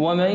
ومن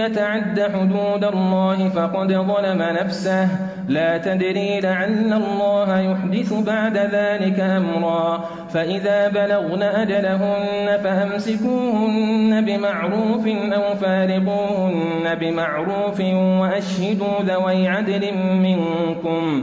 يتعد حدود الله فقد ظلم نفسه. لا تدري لعل الله يحدث بعد ذلك أمرا. فإذا بلغن أجلهن فأمسكوهن بمعروف أو فارقوهن بمعروف وأشهدوا ذوي عدل منكم.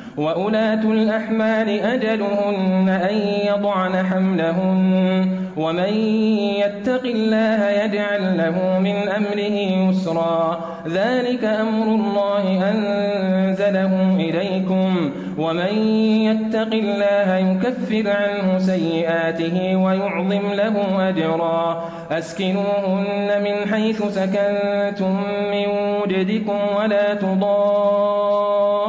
وأولاة الأحمال أجلهن أن يضعن حملهن ومن يتق الله يجعل له من أمره يسرا. ذلك أمر الله أنزله إليكم. ومن يتق الله يكفر عنه سيئاته ويعظم له أجرا. أسكنوهن من حيث سكنتم من وجدكم ولا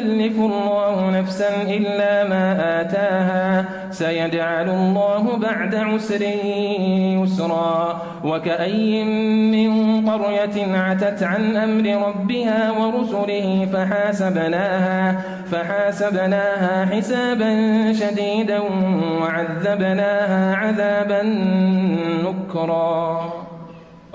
يكلف الله نفسا إلا ما آتاها سيجعل الله بعد عسر يسرا وكأي من قرية عتت عن أمر ربها ورسله فحاسبناها فحاسبناها حسابا شديدا وعذبناها عذابا نكرا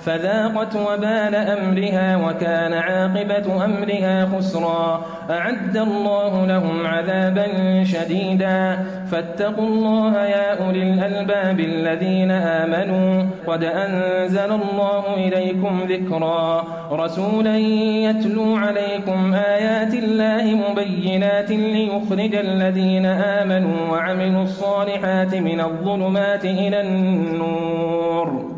فذاقت وبال أمرها وكان عاقبة أمرها خسرا. أعد الله لهم عذابا شديدا. فاتقوا الله يا أولي الألباب الذين آمنوا. قد أنزل الله إليكم ذكرا. رسولا يتلو عليكم آيات الله مبينات ليخرج الذين آمنوا وعملوا الصالحات من الظلمات إلى النور.